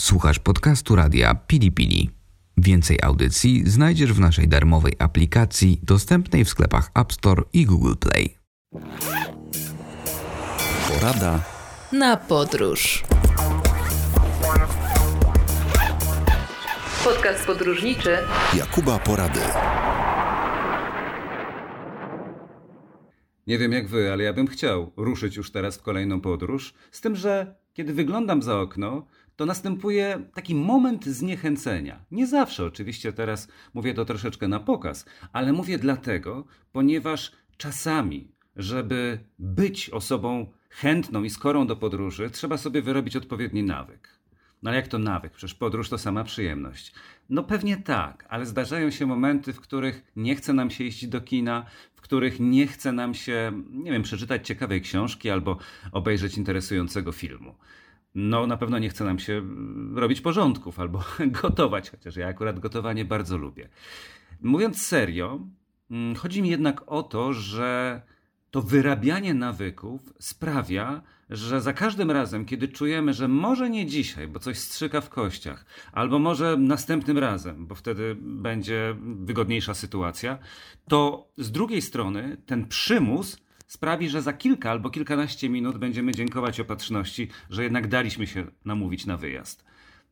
Słuchasz podcastu radia Pili Pili. Więcej audycji znajdziesz w naszej darmowej aplikacji dostępnej w sklepach App Store i Google Play. Porada na podróż. Podcast podróżniczy Jakuba Porady. Nie wiem jak wy, ale ja bym chciał ruszyć już teraz w kolejną podróż, z tym, że kiedy wyglądam za okno, to następuje taki moment zniechęcenia. Nie zawsze, oczywiście teraz mówię to troszeczkę na pokaz, ale mówię dlatego, ponieważ czasami, żeby być osobą chętną i skorą do podróży, trzeba sobie wyrobić odpowiedni nawyk. No ale jak to nawyk? Przecież podróż to sama przyjemność. No pewnie tak, ale zdarzają się momenty, w których nie chce nam się iść do kina, w których nie chce nam się, nie wiem, przeczytać ciekawej książki albo obejrzeć interesującego filmu. No, na pewno nie chce nam się robić porządków albo gotować, chociaż ja akurat gotowanie bardzo lubię. Mówiąc serio, mm, chodzi mi jednak o to, że to wyrabianie nawyków sprawia, że za każdym razem, kiedy czujemy, że może nie dzisiaj, bo coś strzyka w kościach, albo może następnym razem, bo wtedy będzie wygodniejsza sytuacja, to z drugiej strony ten przymus sprawi, że za kilka albo kilkanaście minut będziemy dziękować opatrzności, że jednak daliśmy się namówić na wyjazd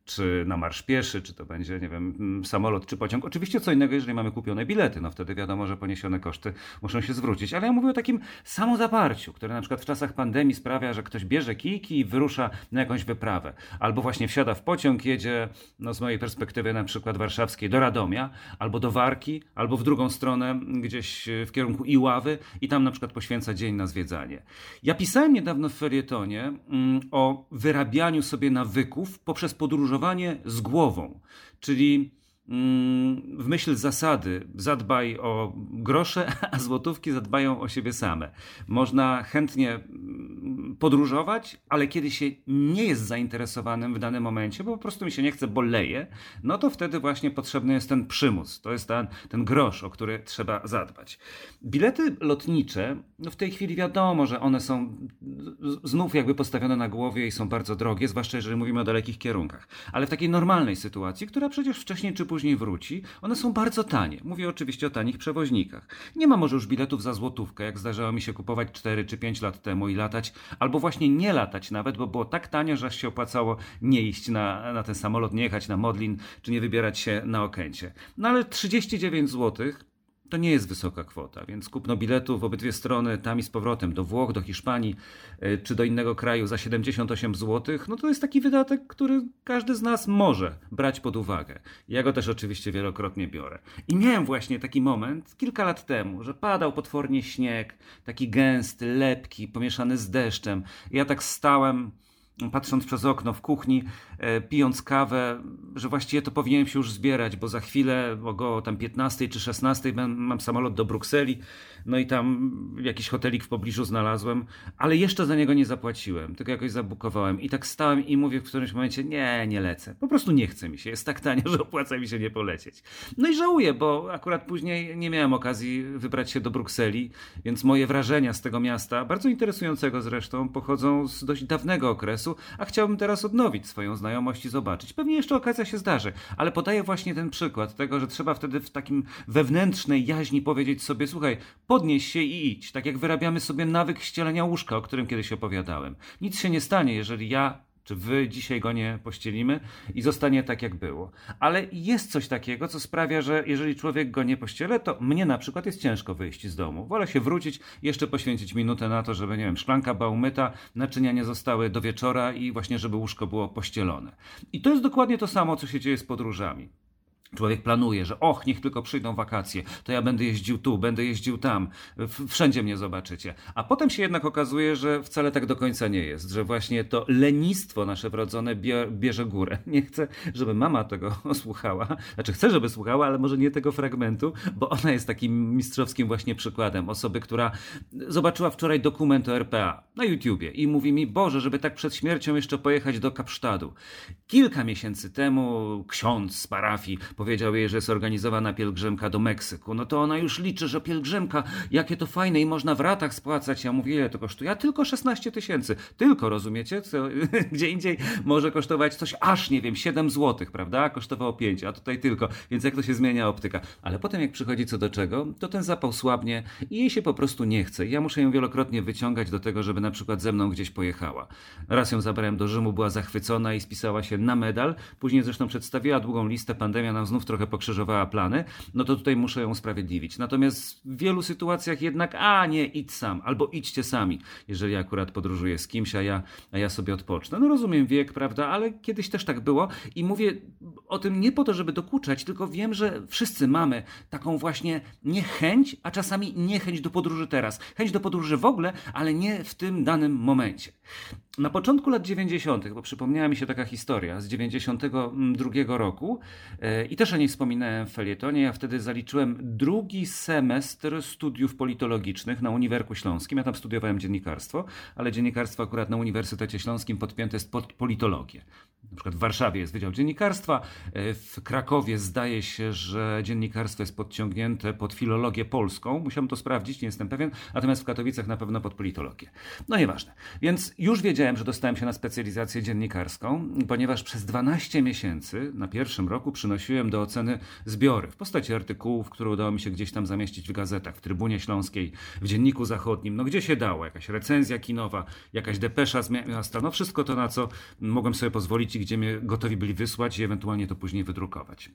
czy na marsz pieszy, czy to będzie, nie wiem, mm, samolot, czy pociąg. Oczywiście co innego, jeżeli mamy kupione bilety, no wtedy wiadomo, że poniesione koszty muszą się zwrócić. Ale ja mówię o takim samozaparciu, które na przykład w czasach pandemii sprawia, że ktoś bierze kijki i wyrusza na jakąś wyprawę. Albo właśnie wsiada w pociąg, jedzie, no z mojej perspektywy na przykład warszawskiej, do Radomia, albo do Warki, albo w drugą stronę, gdzieś w kierunku Iławy i tam na przykład poświęca dzień na zwiedzanie. Ja pisałem niedawno w felietonie mm, o wyrabianiu sobie nawyków poprzez podróżowanie podróżowanie z głową, czyli w myśl zasady zadbaj o grosze, a złotówki zadbają o siebie same. Można chętnie mm, podróżować, ale kiedy się nie jest zainteresowanym w danym momencie, bo po prostu mi się nie chce, bo leje, no to wtedy właśnie potrzebny jest ten przymus. To jest ten, ten grosz, o który trzeba zadbać. Bilety lotnicze, no w tej chwili wiadomo, że one są znów jakby postawione na głowie i są bardzo drogie, zwłaszcza jeżeli mówimy o dalekich kierunkach. Ale w takiej normalnej sytuacji, która przecież wcześniej czy później wróci, one są bardzo tanie. Mówię oczywiście o tanich przewoźnikach. Nie ma może już biletów za złotówkę, jak zdarzało mi się kupować 4 czy 5 lat temu i latać, albo właśnie nie latać nawet, bo było tak tanie, że aż się opłacało nie iść na, na ten samolot, nie jechać na Modlin, czy nie wybierać się na Okęcie. No ale 39 złotych to nie jest wysoka kwota, więc kupno biletu w obydwie strony, tam i z powrotem, do Włoch, do Hiszpanii e, czy do innego kraju za 78 zł, no to jest taki wydatek, który każdy z nas może brać pod uwagę. Ja go też oczywiście wielokrotnie biorę. I miałem właśnie taki moment kilka lat temu, że padał potwornie śnieg, taki gęsty, lepki, pomieszany z deszczem. Ja tak stałem patrząc przez okno w kuchni, e, pijąc kawę, że właściwie to powinienem się już zbierać, bo za chwilę około tam 15 czy 16 mam samolot do Brukseli, no i tam jakiś hotelik w pobliżu znalazłem, ale jeszcze za niego nie zapłaciłem, tylko jakoś zabukowałem. I tak stałem i mówię w którymś momencie, nie, nie lecę. Po prostu nie chce mi się, jest tak tanio, że opłaca mi się nie polecieć. No i żałuję, bo akurat później nie miałem okazji wybrać się do Brukseli, więc moje wrażenia z tego miasta, bardzo interesującego zresztą, pochodzą z dość dawnego okresu, a chciałbym teraz odnowić swoją znajomość i zobaczyć. Pewnie jeszcze okazja się zdarzy, ale podaję właśnie ten przykład tego, że trzeba wtedy w takim wewnętrznej jaźni powiedzieć sobie, słuchaj, podnieś się i idź, tak jak wyrabiamy sobie nawyk ścielenia łóżka, o którym kiedyś opowiadałem. Nic się nie stanie, jeżeli ja czy wy dzisiaj go nie pościelimy i zostanie tak, jak było. Ale jest coś takiego, co sprawia, że jeżeli człowiek go nie pościele, to mnie na przykład jest ciężko wyjść z domu. Wolę się wrócić, jeszcze poświęcić minutę na to, żeby, nie wiem, szklanka była umyta, naczynia nie zostały do wieczora i właśnie, żeby łóżko było pościelone. I to jest dokładnie to samo, co się dzieje z podróżami. Człowiek planuje, że och, niech tylko przyjdą wakacje, to ja będę jeździł tu, będę jeździł tam, wszędzie mnie zobaczycie. A potem się jednak okazuje, że wcale tak do końca nie jest, że właśnie to lenistwo nasze wrodzone bierze górę. Nie chcę, żeby mama tego słuchała, znaczy chcę, żeby słuchała, ale może nie tego fragmentu, bo ona jest takim mistrzowskim właśnie przykładem osoby, która zobaczyła wczoraj dokument o RPA na YouTubie i mówi mi, Boże, żeby tak przed śmiercią jeszcze pojechać do Kapsztadu. Kilka miesięcy temu ksiądz z parafii powiedział jej, że jest organizowana pielgrzymka do Meksyku, no to ona już liczy, że pielgrzymka, jakie to fajne i można w ratach spłacać. Ja mówię, ile to kosztuje? A tylko 16 tysięcy. Tylko, rozumiecie? Co, gdzie indziej może kosztować coś aż, nie wiem, 7 złotych, prawda? Kosztowało 5, a tutaj tylko. Więc jak to się zmienia optyka. Ale potem jak przychodzi co do czego, to ten zapał słabnie i jej się po prostu nie chce. Ja muszę ją wielokrotnie wyciągać do tego, żeby na przykład ze mną gdzieś pojechała. Raz ją zabrałem do Rzymu, była zachwycona i spisała się na medal. Później zresztą przedstawiła długą listę, pandemia nam znów trochę pokrzyżowała plany. No to tutaj muszę ją usprawiedliwić. Natomiast w wielu sytuacjach jednak, a nie, idź sam, albo idźcie sami, jeżeli akurat podróżuję z kimś, a ja, a ja sobie odpocznę. No rozumiem wiek, prawda, ale kiedyś też tak było i mówię o tym nie po to, żeby dokuczać, tylko wiem, że wszyscy mamy taką właśnie niechęć, a czasami niechęć do podróży teraz. Chęć do podróży w ogóle, ale nie w tym danym momencie. Na początku lat 90., bo przypomniała mi się taka historia z 92 roku e, i też o niej wspominałem w felietonie. Ja wtedy zaliczyłem drugi semestr studiów politologicznych na Uniwerku Śląskim. Ja tam studiowałem dziennikarstwo, ale dziennikarstwo akurat na Uniwersytecie Śląskim podpięte jest pod politologię. Na przykład w Warszawie jest Wydział Dziennikarstwa, e, w Krakowie zdaje się, że dziennikarstwo jest podciągnięte pod filologię polską. Musiałem to sprawdzić, nie jestem pewien, natomiast w Katowicach na pewno pod politologię. No nieważne. Więc już wiedziałem, że dostałem się na specjalizację dziennikarską, ponieważ przez 12 miesięcy na pierwszym roku przynosiłem do oceny zbiory w postaci artykułów, które udało mi się gdzieś tam zamieścić w gazetach, w Trybunie Śląskiej, w Dzienniku Zachodnim, no gdzie się dało, jakaś recenzja kinowa, jakaś depesza z miasta, no wszystko to, na co mogłem sobie pozwolić gdzie mnie gotowi byli wysłać i ewentualnie to później wydrukować.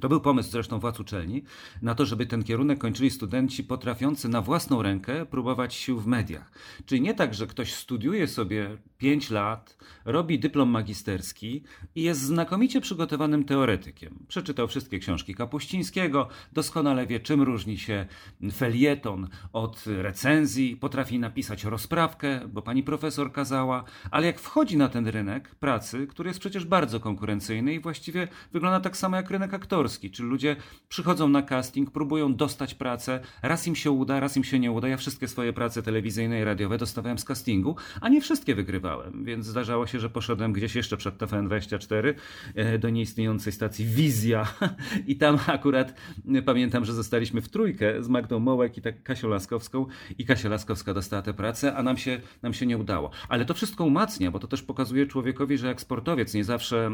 To był pomysł zresztą władz uczelni na to, żeby ten kierunek kończyli studenci potrafiący na własną rękę próbować sił w mediach. Czyli nie tak, że ktoś studiuje sobie 5 lat, robi dyplom magisterski i jest znakomicie przygotowanym teoretykiem. Przeczytał wszystkie książki Kapuścińskiego, doskonale wie, czym różni się felieton od recenzji, potrafi napisać rozprawkę, bo pani profesor kazała, ale jak wchodzi na ten rynek pracy, który jest przecież bardzo konkurencyjny i właściwie wygląda tak samo jak rynek aktorski, aktorski, czyli ludzie przychodzą na casting, próbują dostać pracę, raz im się uda, raz im się nie uda. Ja wszystkie swoje prace telewizyjne i radiowe dostawałem z castingu, a nie wszystkie wygrywałem, więc zdarzało się, że poszedłem gdzieś jeszcze przed TVN24 e, do nieistniejącej stacji Wizja i tam akurat e, pamiętam, że zostaliśmy w trójkę z Magdą Mołek i tak Kasią Laskowską i Kasia Laskowska dostała tę pracę, a nam się, nam się nie udało. Ale to wszystko umacnia, bo to też pokazuje człowiekowi, że jak sportowiec nie zawsze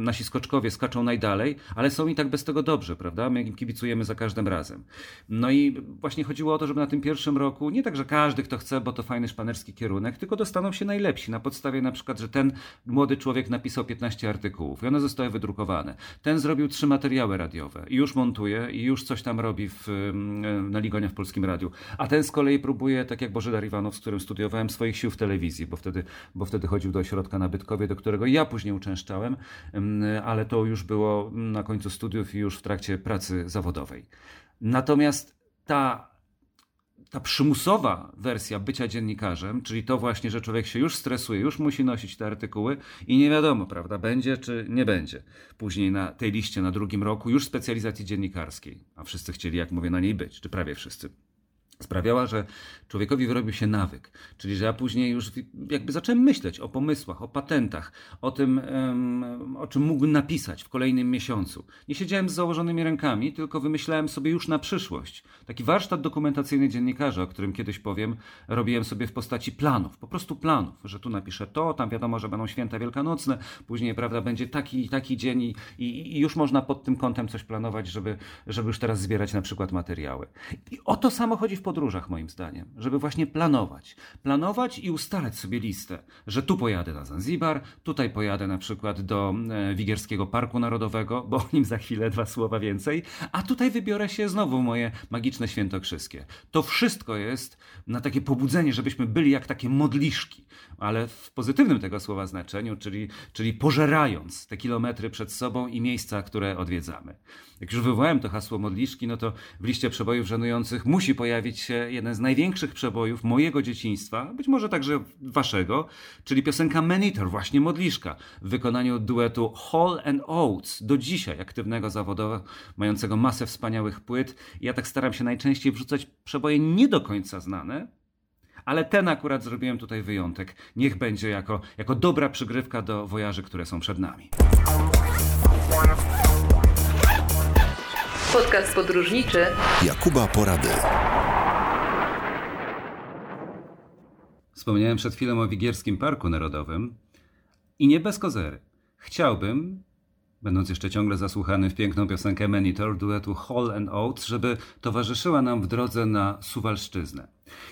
nasi skoczkowie skaczą najdalej, ale są i tak bez tego dobrze, prawda? My im kibicujemy za każdym razem. No i właśnie chodziło o to, żeby na tym pierwszym roku, nie tak, że każdy, kto chce, bo to fajny szpanerski kierunek, tylko dostaną się najlepsi. Na podstawie na przykład, że ten młody człowiek napisał 15 artykułów i one zostały wydrukowane. Ten zrobił trzy materiały radiowe i już montuje i już coś tam robi w, na Ligonia w Polskim Radiu. A ten z kolei próbuje, tak jak Bożydar Iwanow, z którym studiowałem, swoich sił w telewizji, bo wtedy, bo wtedy chodził do ośrodka na Bytkowie, do którego ja później uczęszczałem, ale to już było na końcu studiów i już w trakcie pracy zawodowej. Natomiast ta, ta przymusowa wersja bycia dziennikarzem, czyli to właśnie, że człowiek się już stresuje, już musi nosić te artykuły i nie wiadomo, prawda, będzie czy nie będzie później na tej liście na drugim roku już specjalizacji dziennikarskiej, a wszyscy chcieli, jak mówię, na niej być, czy prawie wszyscy sprawiała, że człowiekowi wyrobił się nawyk. Czyli, że ja później już jakby zacząłem myśleć o pomysłach, o patentach, o tym, o czym mógłbym napisać w kolejnym miesiącu. Nie siedziałem z założonymi rękami, tylko wymyślałem sobie już na przyszłość. Taki warsztat dokumentacyjny dziennikarza, o którym kiedyś powiem, robiłem sobie w postaci planów, po prostu planów, że tu napiszę to, tam wiadomo, że będą święta wielkanocne, później, prawda, będzie taki taki dzień i, i, i już można pod tym kątem coś planować, żeby, żeby już teraz zbierać na przykład materiały. I o to samo chodzi w podróżach, moim zdaniem, żeby właśnie planować. Planować i ustalać sobie listę, że tu pojadę na Zanzibar, tutaj pojadę na przykład do e, Wigierskiego Parku Narodowego, bo o nim za chwilę dwa słowa więcej, a tutaj wybiorę się znowu moje magiczne świętokrzyskie. To wszystko jest na takie pobudzenie, żebyśmy byli jak takie modliszki, ale w pozytywnym tego słowa znaczeniu, czyli, czyli pożerając te kilometry przed sobą i miejsca, które odwiedzamy. Jak już wywołałem to hasło modliszki, no to w liście przebojów żenujących musi pojawić się jeden z największych przebojów mojego dzieciństwa, być może także waszego, czyli piosenka Maniter, właśnie modliszka, w wykonaniu duetu Hall and Oates, do dzisiaj aktywnego zawodowo, mającego masę wspaniałych płyt. Ja tak staram się najczęściej wrzucać przeboje nie do końca znane, ale ten akurat zrobiłem tutaj wyjątek. Niech będzie jako, jako dobra przygrywka do wojaży, które są przed nami. Podcast podróżniczy Jakuba Porady. Wspomniałem przed chwilą o Wigierskim Parku Narodowym i nie bez kozery. Chciałbym, będąc jeszcze ciągle zasłuchany w piękną piosenkę Menitor duetu Hall and Oates, żeby towarzyszyła nam w drodze na Suwalszczyznę.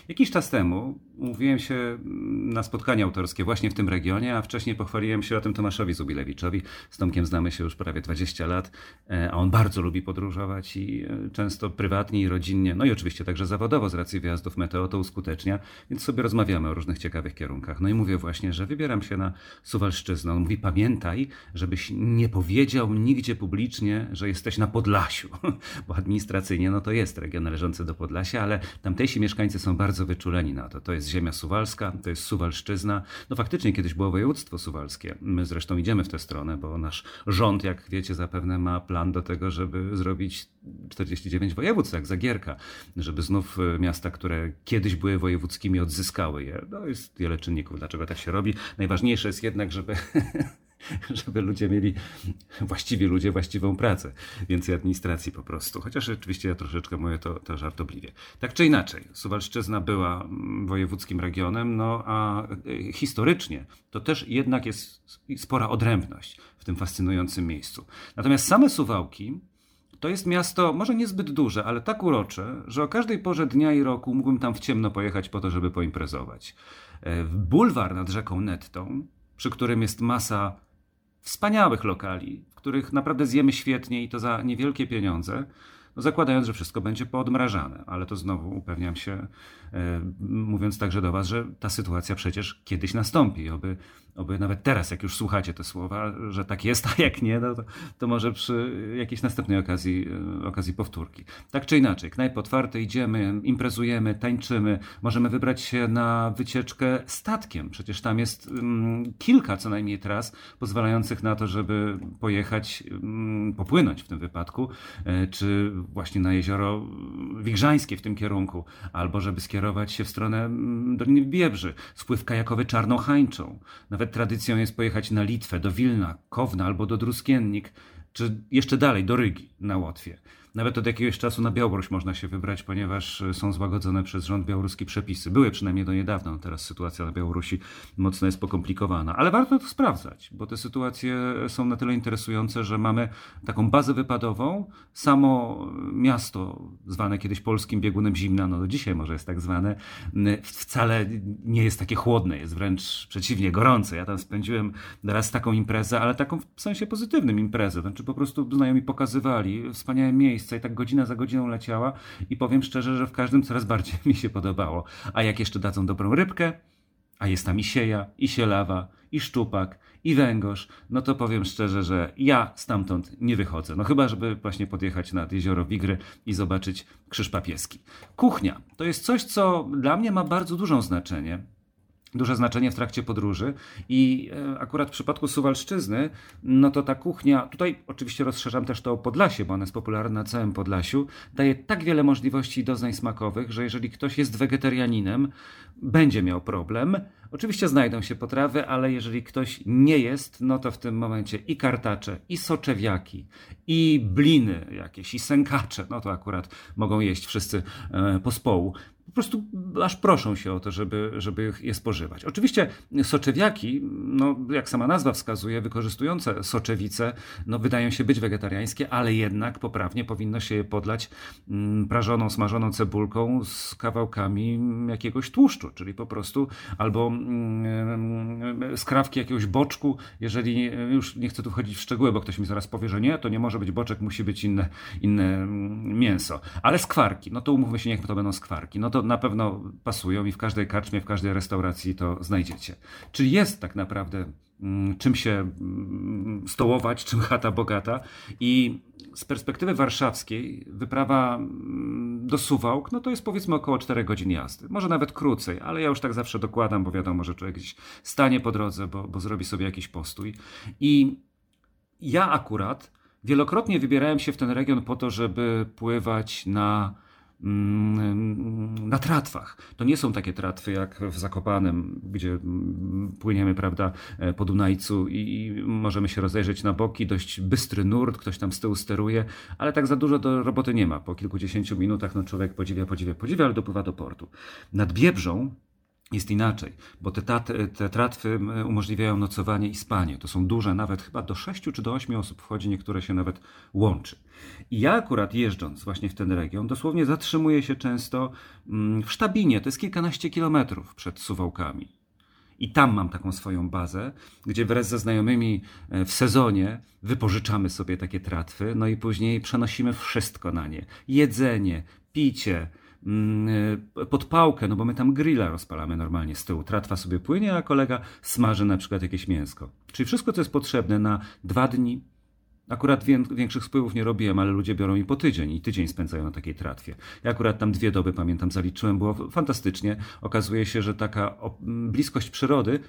Jakiś czas temu umówiłem się na spotkanie autorskie właśnie w tym regionie, a wcześniej pochwaliłem się o tym Tomaszowi Zubilewiczowi. Z Tomkiem znamy się już prawie 20 lat, e, a on bardzo lubi podróżować i e, często prywatnie i rodzinnie, no i oczywiście także zawodowo z racji wyjazdów meteo to uskutecznia, więc sobie rozmawiamy o różnych ciekawych kierunkach. No i mówię właśnie, że wybieram się na Suwalszczyznę. On mówi, pamiętaj, żebyś nie powiedział nigdzie publicznie, że jesteś na Podlasiu, bo administracyjnie no to jest region należący do Podlasia, ale tamtejsi mieszkańcy są bardzo wyczuleni na to. To jest ziemia suwalska, to jest Suwalszczyzna. No faktycznie kiedyś było województwo suwalskie. My zresztą idziemy w tę stronę, bo nasz rząd, jak wiecie zapewne, ma plan do tego, żeby zrobić 49 województw, jak Zagierka, żeby znów e, miasta, które kiedyś były wojewódzkimi, odzyskały je. No jest wiele czynników, dlaczego tak się robi. Najważniejsze jest jednak, żeby żeby ludzie mieli, właściwi ludzie, właściwą pracę. Więcej administracji po prostu. Chociaż rzeczywiście ja troszeczkę mówię to, to żartobliwie. Tak czy inaczej, Suwalszczyzna była mm, wojewódzkim regionem, no a e, historycznie to też jednak jest spora odrębność w tym fascynującym miejscu. Natomiast same Suwałki to jest miasto, może niezbyt duże, ale tak urocze, że o każdej porze dnia i roku mógłbym tam w ciemno pojechać po to, żeby poimprezować. E, bulwar nad rzeką Nettą, przy którym jest masa wspaniałych lokali, w których naprawdę zjemy świetnie i to za niewielkie pieniądze, zakładając, że wszystko będzie poodmrażane. Ale to znowu upewniam się, e, mówiąc także do Was, że ta sytuacja przecież kiedyś nastąpi. Oby oby nawet teraz, jak już słuchacie te słowa, że tak jest, a jak nie, no to, to może przy jakiejś następnej okazji, e, okazji powtórki. Tak czy inaczej, knajp otwarte, idziemy, imprezujemy, tańczymy, możemy wybrać się na wycieczkę statkiem. Przecież tam jest um, kilka co najmniej tras pozwalających na to, żeby pojechać, um, popłynąć w tym wypadku, e, czy właśnie na jezioro Wigrzańskie w tym kierunku, albo żeby skierować się w stronę mm, Doliny Biebrzy, spływ kajakowy Czarnochańczą, nawet tradycją jest pojechać na Litwę, do Wilna, Kowna albo do Druskiennik, czy jeszcze dalej do Rygi na Łotwie. Nawet od jakiegoś czasu na Białoruś można się wybrać, ponieważ e, są złagodzone przez rząd białoruski przepisy. Były przynajmniej do niedawna, no teraz sytuacja na Białorusi mocno jest pokomplikowana. Ale warto to sprawdzać, bo te sytuacje są na tyle interesujące, że mamy taką bazę wypadową. Samo miasto, zwane kiedyś polskim biegunem zimna, no dzisiaj może jest tak zwane, wcale nie jest takie chłodne, jest wręcz przeciwnie, gorące. Ja tam spędziłem raz taką imprezę, ale taką w sensie pozytywnym imprezę. Znaczy po prostu znajomi pokazywali wspaniałe miejsce, miejsca i tak godzina za godziną leciała i powiem szczerze, że w każdym coraz bardziej mi się podobało. A jak jeszcze dadzą dobrą rybkę, a jest tam i sieja, i sielawa, i szczupak, i węgorz, no to powiem szczerze, że ja stamtąd nie wychodzę. No chyba, żeby właśnie podjechać nad jezioro Wigry i zobaczyć krzyż papieski. Kuchnia to jest coś, co dla mnie ma bardzo dużą znaczenie duże znaczenie w trakcie podróży i e, akurat w przypadku Suwalszczyzny, no to ta kuchnia, tutaj oczywiście rozszerzam też to o Podlasie, bo ona jest popularna na całym Podlasiu, daje tak wiele możliwości doznań smakowych, że jeżeli ktoś jest wegetarianinem, będzie miał problem. Oczywiście znajdą się potrawy, ale jeżeli ktoś nie jest, no to w tym momencie i kartacze, i soczewiaki, i bliny jakieś, i sękacze, no to akurat mogą jeść wszyscy e, pospołu po prostu aż proszą się o to, żeby, żeby je spożywać. Oczywiście soczewiaki, no, jak sama nazwa wskazuje, wykorzystujące soczewice, no, wydają się być wegetariańskie, ale jednak poprawnie powinno się je podlać mm, prażoną, smażoną cebulką z kawałkami jakiegoś tłuszczu, czyli po prostu albo mm, skrawki jakiegoś boczku, jeżeli już nie chcę tu wchodzić w szczegóły, bo ktoś mi zaraz powie, że nie, to nie może być boczek, musi być inne, inne mm, mięso. Ale skwarki, no to umówmy się, niech to będą skwarki. No to na pewno pasują i w każdej karczmie, w każdej restauracji to znajdziecie. Czyli jest tak naprawdę mm, czym się mm, stołować, czym chata bogata i z perspektywy warszawskiej wyprawa mm, do Suwałk, no to jest powiedzmy około 4 godzin jazdy. Może nawet krócej, ale ja już tak zawsze dokładam, bo wiadomo, że człowiek gdzieś stanie po drodze, bo, bo zrobi sobie jakiś postój. I ja akurat wielokrotnie wybierałem się w ten region po to, żeby pływać na na tratwach. To nie są takie tratwy jak w Zakopanem, gdzie mm, płyniemy, prawda, e, po Dunajcu i możemy się rozejrzeć na boki, dość bystry nurt, ktoś tam z tyłu steruje, ale tak za dużo do roboty nie ma. Po kilkudziesięciu minutach no człowiek podziwia, podziwia, podziwia, ale dopływa do portu. Nad Biebrzą jest inaczej, bo te, te tratwy umożliwiają nocowanie i spanie. To są duże, nawet chyba do 6 czy do 8 osób wchodzi, niektóre się nawet łączy. I ja akurat jeżdżąc właśnie w ten region, dosłownie zatrzymuję się często mm, w Sztabinie, to jest kilkanaście kilometrów przed Suwałkami. I tam mam taką swoją bazę, gdzie wraz ze znajomymi e, w sezonie wypożyczamy sobie takie tratwy, no i później przenosimy wszystko na nie. Jedzenie, picie, Mm, e, podpałkę, no bo my tam grilla rozpalamy normalnie z tyłu. Tratwa sobie płynie, a kolega smaży na przykład jakieś mięsko. Czyli wszystko, co jest potrzebne na dwa dni. Akurat większych spływów nie robiłem, ale ludzie biorą i po tydzień i tydzień spędzają na takiej tratwie. Ja akurat tam dwie doby, pamiętam, zaliczyłem, było fantastycznie. Okazuje się, że taka bliskość przyrody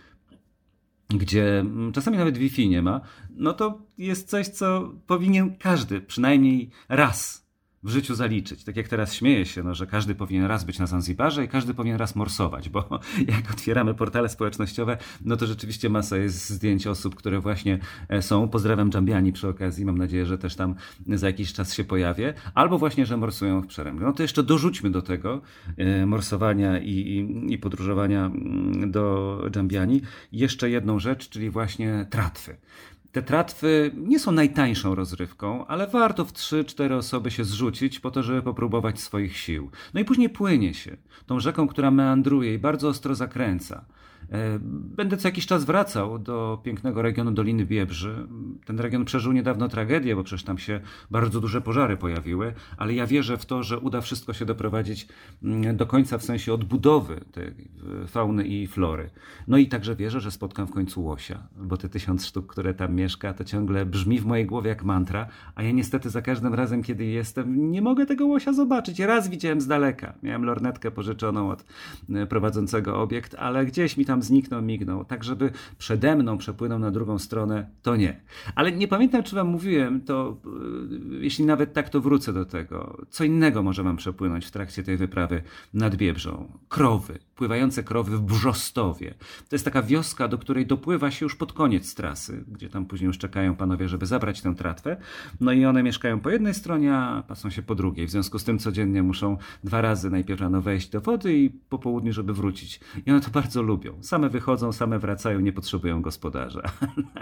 gdzie czasami nawet Wi-Fi nie ma, no to jest coś, co powinien każdy przynajmniej raz w życiu zaliczyć. Tak jak teraz śmieję się, no, że każdy powinien raz być na Zanzibarze i każdy powinien raz morsować, bo jak otwieramy portale społecznościowe, no to rzeczywiście masa jest zdjęć osób, które właśnie e, są. Pozdrawiam Dżambiani przy okazji, mam nadzieję, że też tam za jakiś czas się pojawię. Albo właśnie, że morsują w Przeręblu. No to jeszcze dorzućmy do tego e, morsowania i, i, i podróżowania mm, do Dżambiani jeszcze jedną rzecz, czyli właśnie tratwy. Te tratwy nie są najtańszą rozrywką, ale warto w 3-4 osoby się zrzucić po to, żeby popróbować swoich sił. No i później płynie się tą rzeką, która meandruje i bardzo ostro zakręca. E, będę co jakiś czas wracał do pięknego regionu Doliny Biebrzy. Ten region przeżył niedawno tragedię, bo przecież tam się bardzo duże pożary pojawiły, ale ja wierzę w to, że uda wszystko się doprowadzić mm, do końca w sensie odbudowy tej fauny i flory. No i także wierzę, że spotkam w końcu łosia, bo te tysiąc sztuk, które tam mieszka, to ciągle brzmi w mojej głowie jak mantra, a ja niestety za każdym razem, kiedy jestem, nie mogę tego łosia zobaczyć. Raz widziałem z daleka. Miałem lornetkę pożyczoną od e, prowadzącego obiekt, ale gdzieś mi tam tam zniknął, mignął. Tak, żeby przede mną przepłynął na drugą stronę, to nie. Ale nie pamiętam, czy wam mówiłem, to yy, jeśli nawet tak, to wrócę do tego. Co innego może wam przepłynąć w trakcie tej wyprawy nad Biebrzą. Krowy, pływające krowy w Brzostowie. To jest taka wioska, do której dopływa się już pod koniec trasy, gdzie tam później już czekają panowie, żeby zabrać tę tratwę. No i one mieszkają po jednej stronie, a pasą się po drugiej. W związku z tym codziennie muszą dwa razy najpierw rano wejść do wody i po południu, żeby wrócić. I one to bardzo lubią. Same wychodzą, same wracają, nie potrzebują gospodarza.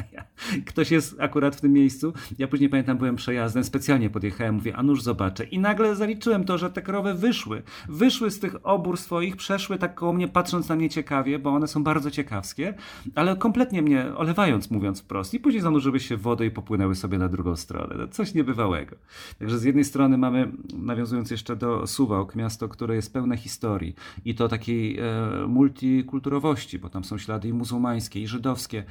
Ktoś jest akurat w tym miejscu. Ja później pamiętam, byłem przejazdem, specjalnie podjechałem, mówię, a nuż zobaczę. I nagle zaliczyłem to, że te krowy wyszły. Wyszły z tych obór swoich, przeszły tak koło mnie, patrząc na mnie ciekawie, bo one są bardzo ciekawskie, ale kompletnie mnie olewając, mówiąc wprost. I później zanurzyły się w wodę i popłynęły sobie na drugą stronę. Coś niebywałego. Także z jednej strony mamy, nawiązując jeszcze do Suwałk, miasto, które jest pełne historii i to takiej e, multikulturowości, bo tam są ślady i muzułmańskie, i żydowskie.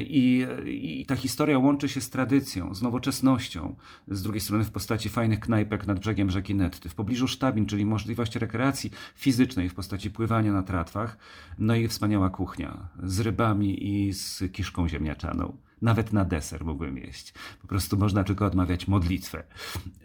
I, I, ta historia łączy się z tradycją, z nowoczesnością. Z drugiej strony w postaci fajnych knajpek nad brzegiem rzeki Netty. W pobliżu sztabin, czyli możliwość rekreacji fizycznej w postaci pływania na tratwach. No i wspaniała kuchnia z rybami i z kiszką ziemniaczaną nawet na deser mógłbym jeść. Po prostu można tylko odmawiać modlitwę.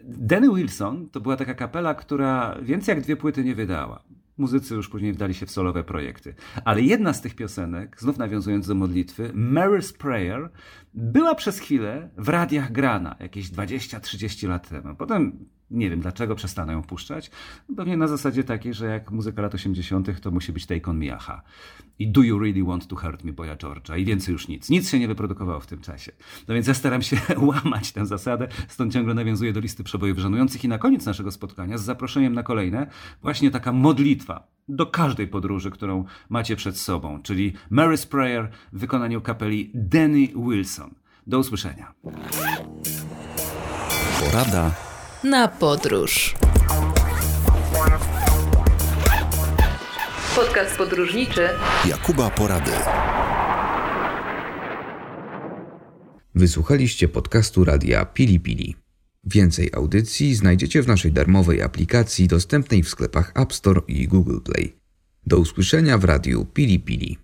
Danny Wilson to była taka kapela, która więcej jak dwie płyty nie wydała. Muzycy już później wdali się w solowe projekty. Ale jedna z tych piosenek, znów nawiązując do modlitwy, Mary's Prayer, była przez chwilę w radiach grana, jakieś 20-30 lat temu. Potem nie wiem dlaczego przestano ją puszczać. Pewnie na zasadzie takiej, że jak muzyka lat 80., to musi być Take On Me Aha. I Do You Really Want to Hurt Me Boya George'a. I więcej już nic. Nic się nie wyprodukowało w tym czasie. No więc ja staram się łamać tę zasadę, stąd ciągle nawiązuję do listy przebojów żenujących. I na koniec naszego spotkania, z zaproszeniem na kolejne, właśnie taka modlitwa do każdej podróży, którą macie przed sobą, czyli Mary's Prayer w wykonaniu kapeli Danny Wilson. Do usłyszenia. Porada na podróż. Podcast podróżniczy Jakuba Porady. Wysłuchaliście podcastu radia Pili Pili. Więcej audycji znajdziecie w naszej darmowej aplikacji dostępnej w sklepach App Store i Google Play. Do usłyszenia w radiu Pili Pili.